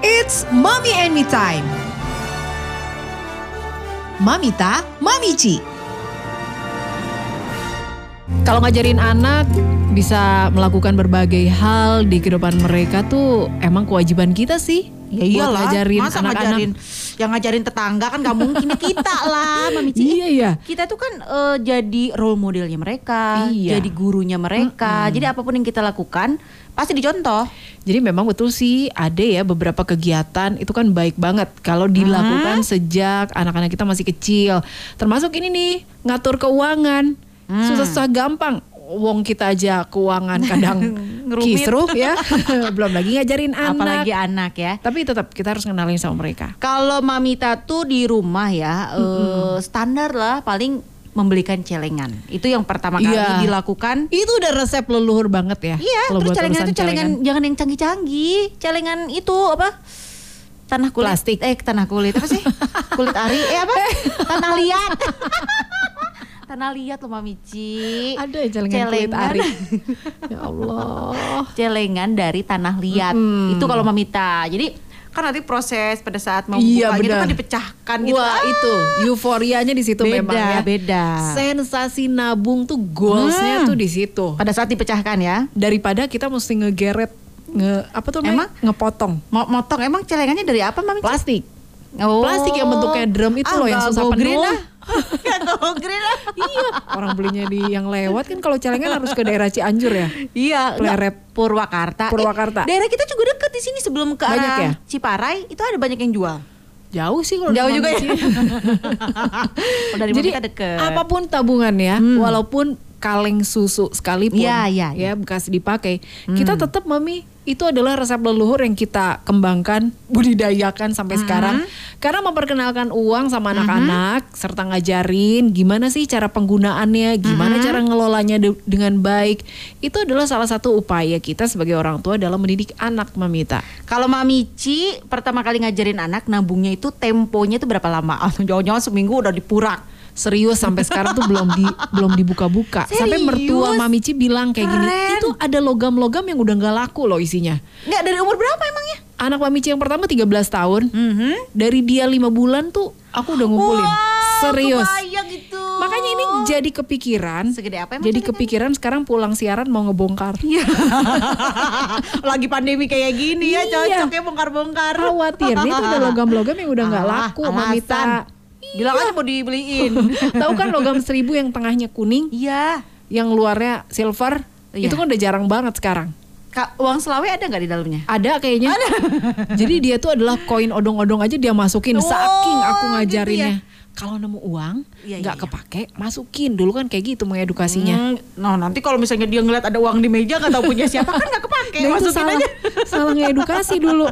It's Mommy and Me Time. Mamita, Mamici. Kalau ngajarin anak bisa melakukan berbagai hal di kehidupan mereka tuh emang kewajiban kita sih. Ya iyalah, ngajarin masa anak-anak. ngajarin yang ngajarin tetangga kan gak mungkin kita lah, Mami Ci. Iya ya. Kita tuh kan eh, jadi role modelnya mereka, Iya. jadi gurunya mereka. Jadi apa pun yang kita lakukan pasti dicontoh. Jadi memang betul sih ada ya beberapa kegiatan itu kan baik banget kalau dilakukan sejak anak-anak kita masih kecil. Termasuk ini nih ngatur keuangan. Susah-susah gampang. Wong kita aja keuangan kadang kisruh ya. Belum lagi ngajarin anak. Apalagi anak ya. Tapi tetap kita harus kenalin sama mereka. Kalau Mamita tuh di rumah ya, eh, standar lah paling membelikan celengan. Itu yang pertama kali Iya. dilakukan. Itu udah resep leluhur banget ya. Iya, kalau terus celengan itu celengan jangan yang canggih-canggih. Celengan itu apa? Tanah kulit. Plastik. Eh, tanah kulit apa sih? kulit ari. Eh apa? Tanah liat. Tanah liat loh Mamici. Ada ya celengan kulit Celengan. ari. ya Allah. Celengan dari tanah liat. Mm-mm. Itu kalau Mamita. Jadi kan nanti proses pada saat mau Iya, buka gitu kan dipecahkan gitu. Wah Ah, itu euforianya di situ memang ya. beda. Sensasi nabung tuh goalsnya Hmm. tuh di situ. Pada saat dipecahkan ya. Daripada kita mesti ngegeret nge apa tuh? Emang? ngepotong Mau motong emang celengannya dari apa Mami? plastik. Oh. Plastik yang bentuknya drum itu loh yang susah penuh. ah. Nggak go green ah. iya, orang belinya di yang lewat kan kalau celengan harus ke daerah Cianjur ya. Iya, Pleret. Purwakarta. Purwakarta. Eh, daerah kita juga deket di sini sebelum ke Banyak arah ya? Ciparai itu ada banyak yang jual. Jauh sih kalau Jauh juga ya. Dari Jadi deket. apa pun tabungan ya, walaupun kaleng susu sekalipun Iya, iya, ya bekas dipakai, kita tetap mami itu adalah resep leluhur yang kita kembangkan, budidayakan sampai sekarang. Karena memperkenalkan uang sama anak-anak serta ngajarin gimana sih cara penggunaannya, gimana cara ngelolanya de- dengan baik. Itu adalah salah satu upaya kita sebagai orang tua dalam mendidik anak, Mamita. Kalau Mamici pertama kali ngajarin anak nabungnya itu temponya itu berapa lama? Jangan-jangan seminggu udah dipurak. Serius sampai sekarang tuh belum di belum dibuka-buka. Sampai mertua? Mamici bilang kayak gini, Keren. itu ada logam-logam yang udah nggak laku loh isinya. Enggak dari umur berapa emangnya? Anak Mamici yang pertama 13 tahun, Mhm. dari dia lima bulan tuh aku udah ngumpulin. Wah, Serius. kebayang itu. Makanya ini jadi kepikiran. Segede apa emang Jadi kepikiran sekarang pulang siaran mau ngebongkar. Iya. Lagi pandemi kayak gini ya, Iya. cocok ya bongkar-bongkar. Khawatirnya itu ada logam-logam yang udah nggak Ah, laku. Mamita. Bilang aja mau dibeliin. Tahu kan logam seribu yang tengahnya kuning, Iya. yang luarnya silver, Iya. itu kan udah jarang banget sekarang. Kak, uang selawe ada nggak di dalamnya? Ada kayaknya. Jadi dia tuh adalah koin odong-odong aja dia masukin Oh, saking aku gitu ngajarinnya. Kalau nemu uang Iya, nggak iya, iya. kepake, masukin. Dulu kan kayak gitu mengedukasinya. Hmm, nah nanti kalau misalnya dia ngeliat ada uang di meja nggak tahu punya siapa kan nggak kepake. Nah, Masukin salah, aja. salah ngedukasi dulu.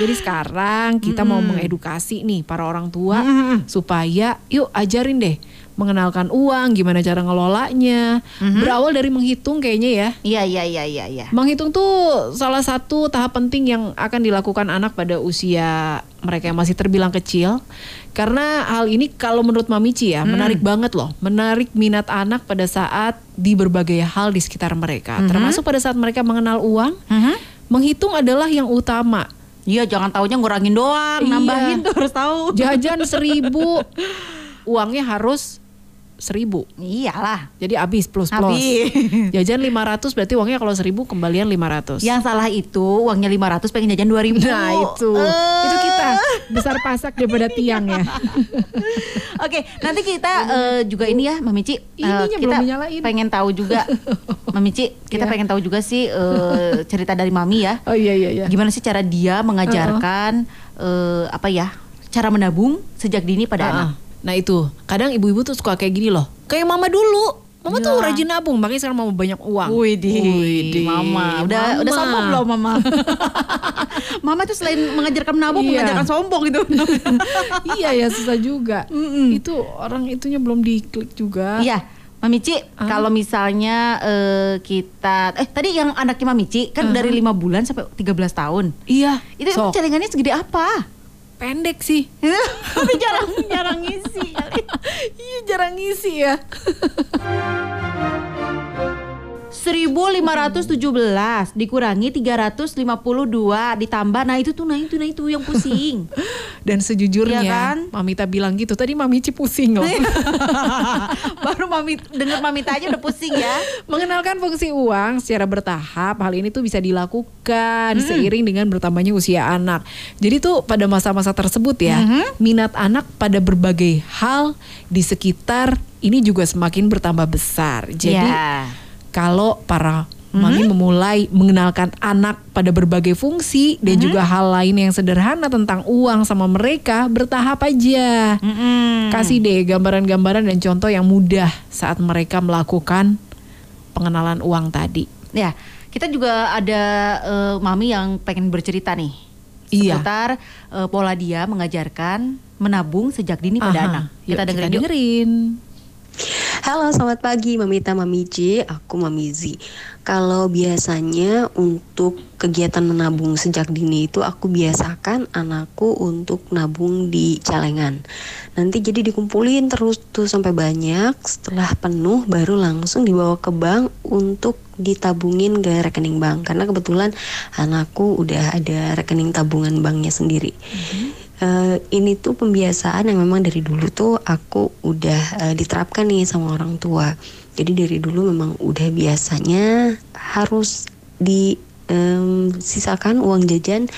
Jadi sekarang kita mau mengedukasi nih para orang tua Mm-mm. supaya yuk ajarin deh mengenalkan uang, gimana cara ngelolanya. Berawal dari menghitung kayaknya ya. Iya iya iya iya iya. Menghitung tuh salah satu tahap penting yang akan dilakukan anak pada usia mereka yang masih terbilang kecil. Karena hal ini kalau menurut Mamici ya menarik banget loh, menarik minat anak pada saat di berbagai hal di sekitar mereka, termasuk pada saat mereka mengenal uang. Mhm. Menghitung adalah yang utama. Iya jangan taunya ngurangin doang, Iya. nambahin tuh harus tahu. Jajan seribu, uangnya harus seribu. Iyalah. Jadi habis plus plus. Habis. Jajan 500 berarti uangnya kalau seribu kembalian 500. Yang salah itu uangnya 500 pengen jajan 2000. Nah itu, Eh. itu kita besar pasak daripada tiang ya. Oke, nanti kita eh, juga ini ya, Mamici. Ininya kita belum dinyalain. pengen tahu juga, Mamici. Kita Iya. pengen tahu juga sih eh, cerita dari Mami ya. Oh iya iya iya. Gimana sih cara dia mengajarkan eh, apa ya, cara menabung sejak dini pada Ah, anak? Nah itu, kadang ibu-ibu tuh suka kayak gini loh. Kayak mama dulu. Mama tuh Iya. rajin nabung, makanya sekarang mama banyak uang. Widih, Widih, Mama, udah Mama. udah sombong belum Mama? mama tuh selain mengajarkan menabung, Iya. mengajarkan sombong gitu. iya ya susah juga. Mm-mm. Itu orang itunya belum diklik juga. Iya, Mamici, Ah. kalau misalnya eh, kita eh tadi yang anaknya Mamici kan dari lima bulan sampai 13 tahun. Iya. Itu Sok. celengannya segede apa? Pendek sih. Tapi jarang jarang ngisi. iya jarang ngisi ya. 1517 dikurangi 352 ditambah nah itu tuh nah itu nah itu yang pusing. Dan sejujurnya, Iya kan? Mamita bilang gitu. Tadi Mamici pusing loh. Baru mami dengar mamita aja udah pusing ya. Mengenalkan fungsi uang secara bertahap, hal ini tuh bisa dilakukan seiring dengan bertambahnya usia anak. Jadi tuh pada masa-masa tersebut ya, minat anak pada berbagai hal di sekitar ini juga semakin bertambah besar. Jadi Ya. Kalau para mami memulai mengenalkan anak pada berbagai fungsi dan juga hal lain yang sederhana tentang uang sama mereka bertahap aja. Mm-mm. Kasih deh gambaran-gambaran dan contoh yang mudah saat mereka melakukan pengenalan uang tadi. Ya, kita juga ada eh, mami yang pengen bercerita nih. Iya. Seputar eh, pola dia mengajarkan menabung sejak dini pada Aha, anak. yuk Kita dengerin yuk. Halo, selamat pagi Mamita Mami J, aku Mami Z. Kalau biasanya untuk kegiatan menabung sejak dini itu aku biasakan anakku untuk nabung di celengan. Nanti jadi dikumpulin terus tuh sampai banyak, setelah penuh baru langsung dibawa ke bank untuk ditabungin ke rekening bank karena kebetulan anakku udah ada rekening tabungan banknya sendiri. Eh, ini tuh pembiasaan yang memang dari dulu tuh aku udah eh, diterapkan nih sama orang tua. Jadi dari dulu memang udah biasanya harus disisakan uang jajan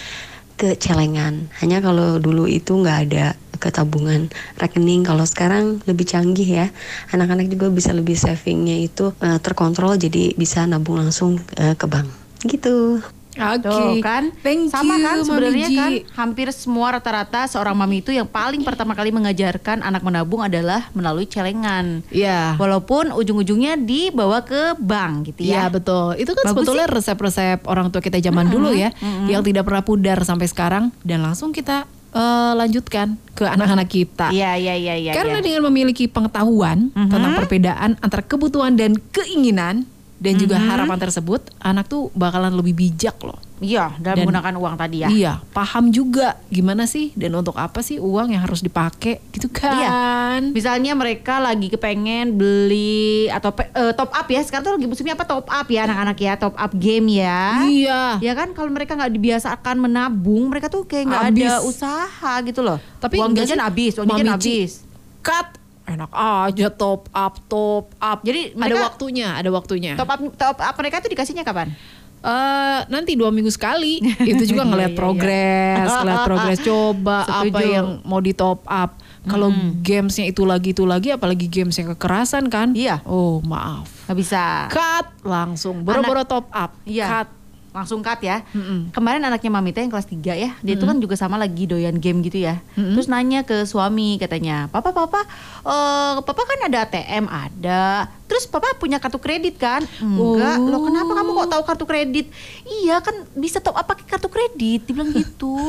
ke celengan. Hanya kalau dulu itu nggak ada ke tabungan rekening. Kalau sekarang lebih canggih ya, anak-anak juga bisa lebih savingnya itu eh, terkontrol, jadi bisa nabung langsung eh, ke bank. Gitu. Oke. Tuh kan, Thank sama you, kan sebenarnya kan hampir semua rata-rata seorang mami itu yang paling pertama kali mengajarkan anak menabung adalah melalui celengan. Iya. Walaupun ujung-ujungnya dibawa ke bank gitu Iya ya. betul. Itu kan Bagus sebetulnya resep-resep orang tua kita zaman dulu ya, yang tidak pernah pudar sampai sekarang dan langsung kita eh, lanjutkan ke anak-anak kita. Iya iya iya iya. Karena iya. dengan memiliki pengetahuan Mhm. tentang perbedaan antara kebutuhan dan keinginan dan juga Mhm. harapan tersebut, anak tuh bakalan lebih bijak loh. Iya, dalam Dan- menggunakan uang tadi ya. Iya, paham juga gimana sih dan untuk apa sih uang yang harus dipakai gitu Iya. kan? Misalnya mereka lagi kepengen beli atau pe- eh, top up ya. Sekarang tuh lagi musimnya apa top up ya anak-anak ya, top up game ya. Iya. Ya kan kalau mereka nggak dibiasakan menabung, mereka tuh kayak nggak ada usaha gitu loh. Tapi uang jajan habis, uang jajan habis. Cut enak aja top up top up. Jadi ada mereka- waktunya, ada waktunya. Top up top up mereka tuh dikasihnya kapan? Eh, nanti dua minggu sekali itu juga Iya, ngeliat iya, iya. progres, ngeliat progres coba apa Setuju. yang mau di top up. Kalau gamesnya itu lagi itu lagi, apalagi games yang kekerasan kan? Iya. Oh maaf. Nggak bisa. Cut langsung, boro-boro top up. Iya. Cut. Langsung cut ya. Mm-mm. Kemarin anaknya Mamita yang kelas 3 ya, dia itu kan juga sama lagi doyan game gitu ya. Terus nanya ke suami katanya, "Papa, papa, eh papa kan ada ATM, ada. Terus papa punya kartu kredit kan?" Enggak. Oh. Loh, kenapa kamu kok tahu kartu kredit? Iya, kan bisa top up pakai kartu kredit, dibilang gitu.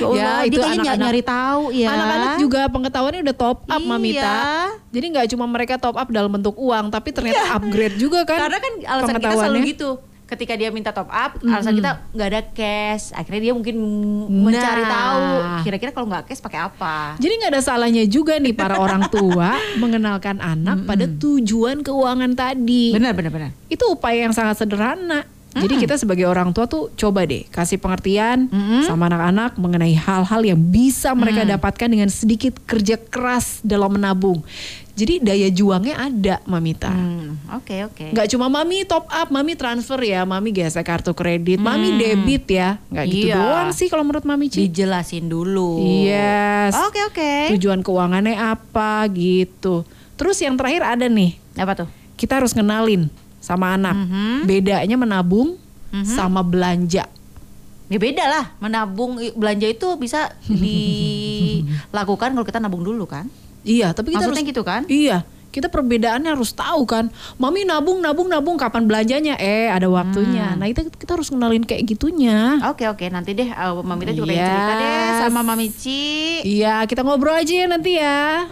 Ya, ya, Allah, itu anak-anak- nyari tahu ya. Anak-anak juga pengetahuannya udah top up, Iya. Mamita. Jadi nggak cuma mereka top up dalam bentuk uang, tapi ternyata upgrade juga kan? Karena kan alasan kita selalu gitu. Ketika dia minta top up, alasan kita nggak ada cash. Akhirnya dia mungkin mencari Nah. tahu. Kira-kira kalau nggak cash pakai apa? Jadi nggak ada salahnya juga nih para orang tua mengenalkan anak pada tujuan keuangan tadi. Benar, benar, benar. Itu upaya yang sangat sederhana. Jadi kita sebagai orang tua tuh coba deh kasih pengertian sama anak-anak mengenai hal-hal yang bisa mereka dapatkan dengan sedikit kerja keras dalam menabung. Jadi daya juangnya ada, Mamita. Hmm, Oke, oke. Nggak cuma mami top up, mami transfer ya, mami gesek kartu kredit, mami debit ya. Nggak gitu Iya. doang sih kalau menurut mami Ci. Dijelasin dulu. Yes. Oke, oke. Tujuan keuangannya apa gitu. Terus yang terakhir ada nih, Apa tuh? kita harus kenalin sama anak. Mhm. Bedanya menabung sama belanja. Ya beda lah, menabung belanja itu bisa dilakukan kalau kita nabung dulu kan? Iya, tapi kita Maksudnya harus gitu kan? Iya, kita perbedaannya harus tahu kan. Mami nabung, nabung, nabung kapan belanjanya? Eh, ada waktunya. Hmm. Nah, itu kita harus kenalin kayak gitunya. Oke oke nanti deh uh, Mami Teh juga pengen cerita deh Yes. sama Mami Ci. Iya, kita ngobrol aja ya nanti ya.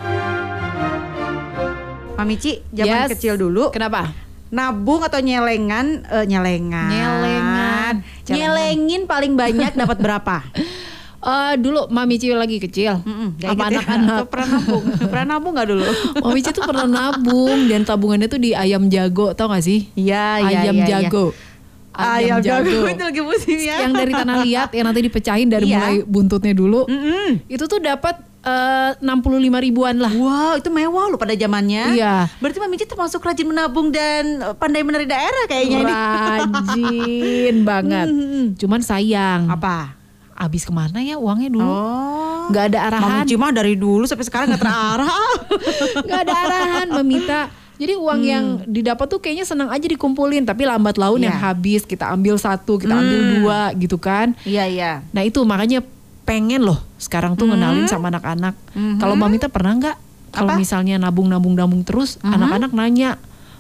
Mami Ci zaman Yes. kecil dulu Kenapa? nabung atau nyelengan eh, nyelengan Nyelengan. Celengan. nyelengin paling banyak dapat berapa Eh, dulu Mami Ci lagi kecil. Mm-mm, nggak Apa ya. anak-anak? Atau pernah nabung? pernah nabung nggak dulu? Mami Ci tuh pernah nabung dan tabungannya tuh di ayam jago, tau gak sih? Iya, iya, ayam iya. jago. Ayam jago itu lagi musim ya. Yang dari tanah liat yang nanti dipecahin dari Iya. mulai buntutnya dulu. Mm-mm. Itu tuh dapat eh, 65 ribuan lah. Wow, itu mewah loh pada zamannya. Iya. Berarti Mami Ci termasuk rajin menabung dan eh, pandai menari daerah kayaknya ini. Rajin banget. Cuman sayang, Apa? Abis ke mana ya uangnya dulu? Oh. Nggak ada arahan. Mami Ci mah dari dulu sampai sekarang nggak terarah. nggak ada arahan meminta jadi uang yang didapat tuh kayaknya senang aja dikumpulin tapi lambat laun yang Iya. habis kita ambil satu kita ambil dua gitu kan Iya, iya. nah itu makanya pengen loh sekarang tuh ngenalin sama anak-anak kalau Mamita pernah nggak kalau misalnya nabung-nabung-nabung terus anak-anak nanya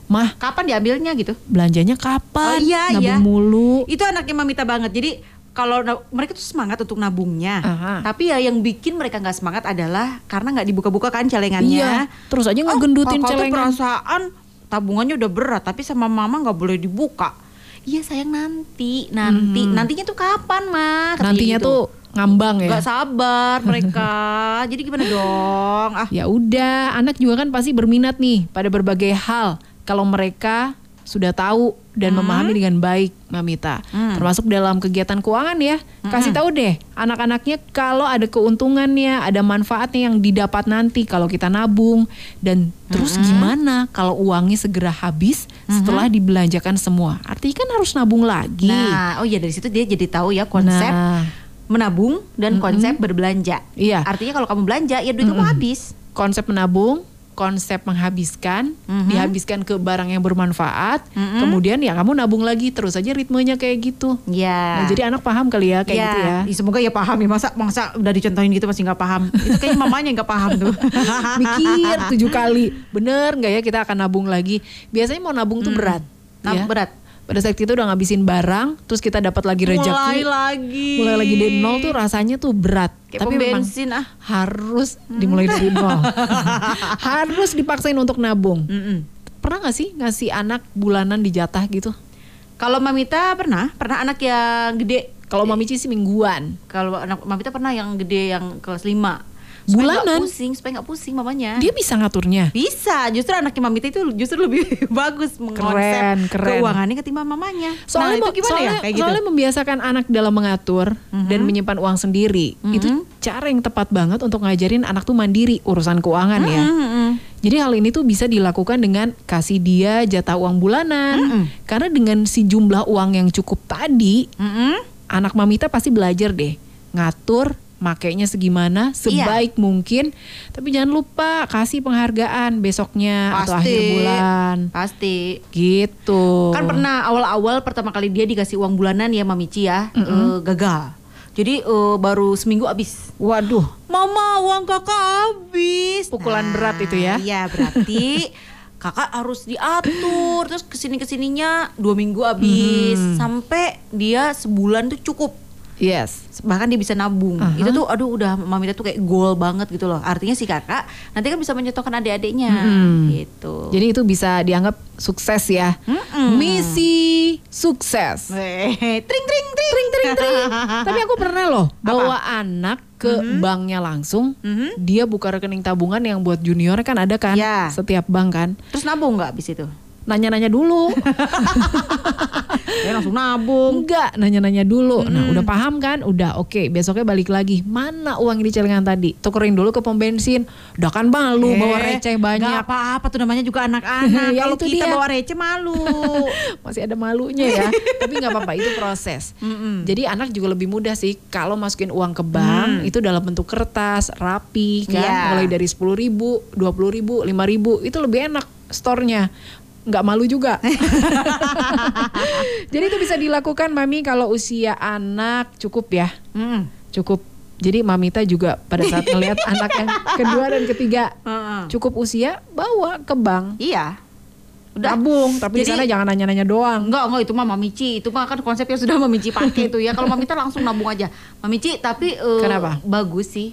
mah Kapan diambilnya gitu? belanjanya kapan Oh, iya, nabung iya. mulu Itu anaknya Mamita banget. Jadi kalau mereka tuh semangat untuk nabungnya, Aha. tapi ya yang bikin mereka nggak semangat adalah karena nggak dibuka-buka kan celengannya. iya terus aja Oh, ngegendutin kakak tuh celengan perasaan tabungannya udah berat, tapi sama mama nggak boleh dibuka. Iya sayang nanti, nanti, nantinya tuh kapan mah? Nantinya gitu. tuh ngambang ya nggak sabar mereka. Jadi gimana dong? Ah, Ya udah, anak juga kan pasti berminat nih pada berbagai hal kalau mereka sudah tahu dan memahami dengan baik, Mamita. Termasuk dalam kegiatan keuangan ya. Kasih tahu deh anak-anaknya kalau ada keuntungannya, ada manfaatnya yang didapat nanti kalau kita nabung dan terus gimana kalau uangnya segera habis setelah dibelanjakan semua. Artinya kan harus nabung lagi. Nah, oh iya dari situ dia jadi tahu ya konsep Nah. menabung dan konsep berbelanja. Iya. Artinya kalau kamu belanja ya duit kamu habis. konsep menabung, konsep menghabiskan, dihabiskan ke barang yang bermanfaat, kemudian ya kamu nabung lagi terus aja ritmenya kayak gitu. Ya. Nah, jadi anak paham kali ya kayak Ya, gitu ya. Semoga ya paham ya masa masa udah dicontohin gitu masih nggak paham. Itu kayaknya mamanya nggak paham tuh. Mikir tujuh kali, bener nggak ya kita akan nabung lagi. Biasanya mau nabung tuh berat. Nah, ya. berat. Pada saat kita udah ngabisin barang, terus kita dapat lagi rezeki, Mulai lagi. mulai lagi dari nol tuh rasanya tuh berat. Kayak Tapi bensin ah. harus dimulai dari nol. harus dipaksain untuk nabung. Mm-mm. Pernah gak sih ngasih anak bulanan dijatah gitu? Kalau Mamita pernah, pernah anak yang gede. Kalau Mami Ci sih mingguan. Kalau anak Mamita pernah yang gede yang kelas 5 Bulanan? pusing, supaya nggak pusing mamanya. Dia bisa ngaturnya. Bisa, justru anaknya Mamita itu justru lebih bagus mengkonsep Keren, keren. keuangannya ketimbang mamanya. Soalnya, nah, itu mau- gimana soalnya, ya kayak gitu? soalnya membiasakan anak dalam mengatur dan menyimpan uang sendiri. Itu cara yang tepat banget untuk ngajarin anak tuh mandiri urusan keuangan ya. Mm-mm. Jadi hal ini tuh bisa dilakukan dengan kasih dia jatah uang bulanan. Karena dengan si jumlah uang yang cukup tadi, Mm-mm. anak mamita pasti belajar deh ngatur makainya segimana Iya. sebaik mungkin. Tapi jangan lupa kasih penghargaan besoknya atau Pasti. akhir bulan. Pasti. Gitu. Kan pernah awal-awal pertama kali dia dikasih uang bulanan ya Mamici ya, eh, gagal. Jadi eh, baru seminggu habis. Waduh, Mama, uang kakak habis. Pukulan berat itu ya. Iya, berarti kakak harus diatur. Terus ke sini ke sininya dua minggu habis, sampai dia sebulan tuh cukup. Yes. Bahkan dia bisa nabung. Aha. Itu tuh, aduh, udah Mamita tuh kayak goal banget gitu loh. Artinya si kakak nanti kan bisa mencontohkan adik-adiknya, Mm-mm. gitu. Jadi itu bisa dianggap sukses ya. Mm-mm. Misi sukses. Weh, tring tring tring Tring tring tring. Tapi aku pernah loh bawa anak ke Mm-hmm. banknya langsung. Dia buka rekening tabungan yang buat junior kan ada kan Ya. setiap bank kan. Terus nabung nggak abis itu? Nanya-nanya dulu. Ya langsung nabung. Enggak, nanya-nanya dulu. Nah, udah paham kan? Udah, oke. Besoknya balik lagi. Mana uang yang di celengan tadi? Tukerin dulu ke pom bensin. Udah kan malu bawa Eh, receh nggak banyak. apa-apa tuh namanya juga anak-anak. Ya, Kalau kita dia. bawa receh malu. Masih ada malunya ya. Tapi nggak apa-apa, itu proses. Jadi anak juga lebih mudah sih kalau masukin uang ke bank itu dalam bentuk kertas, rapi kan, Iya. mulai dari 10.000 ribu, 20.000 ribu, 5 ribu, itu lebih enak store-nya. Nggak malu juga. Jadi itu bisa dilakukan mami kalau usia anak cukup ya, Mm. cukup. Jadi mamita juga pada saat melihat anak yang kedua dan ketiga Heeh. cukup usia bawa ke bank. Iya. Udah. Nabung, tapi di Jadi- sana jangan nanya-nanya doang. Enggak, enggak itu mah Mamici. Itu mah kan konsepnya sudah Mamici pakai itu ya. Kalau Mamita langsung nabung aja. Mamici tapi eh, Kenapa? bagus sih.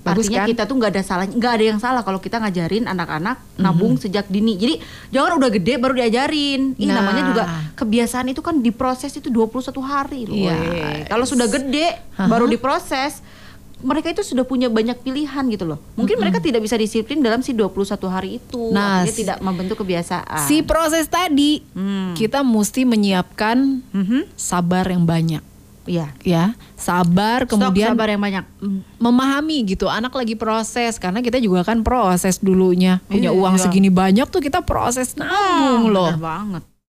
Bagus Artinya kan? kita tuh nggak ada salah, nggak ada yang salah kalau kita ngajarin anak-anak nabung sejak dini. Jadi jangan udah gede baru diajarin. Ih Nah. namanya juga kebiasaan itu kan diproses itu 21 hari loh. Yes. Weh. Kalau sudah gede baru diproses. mereka itu sudah punya banyak pilihan gitu loh. Mungkin mereka tidak bisa disiplin dalam si 21 hari itu. Nah, si- tidak membentuk kebiasaan. Si proses tadi Hmm. kita mesti menyiapkan Mhm. sabar yang banyak Iya. ya. Sabar Stok kemudian sabar yang banyak. memahami gitu anak lagi proses karena kita juga kan proses dulunya punya Iya, uang iya. segini banyak tuh kita proses nabung Ah, loh benar banget.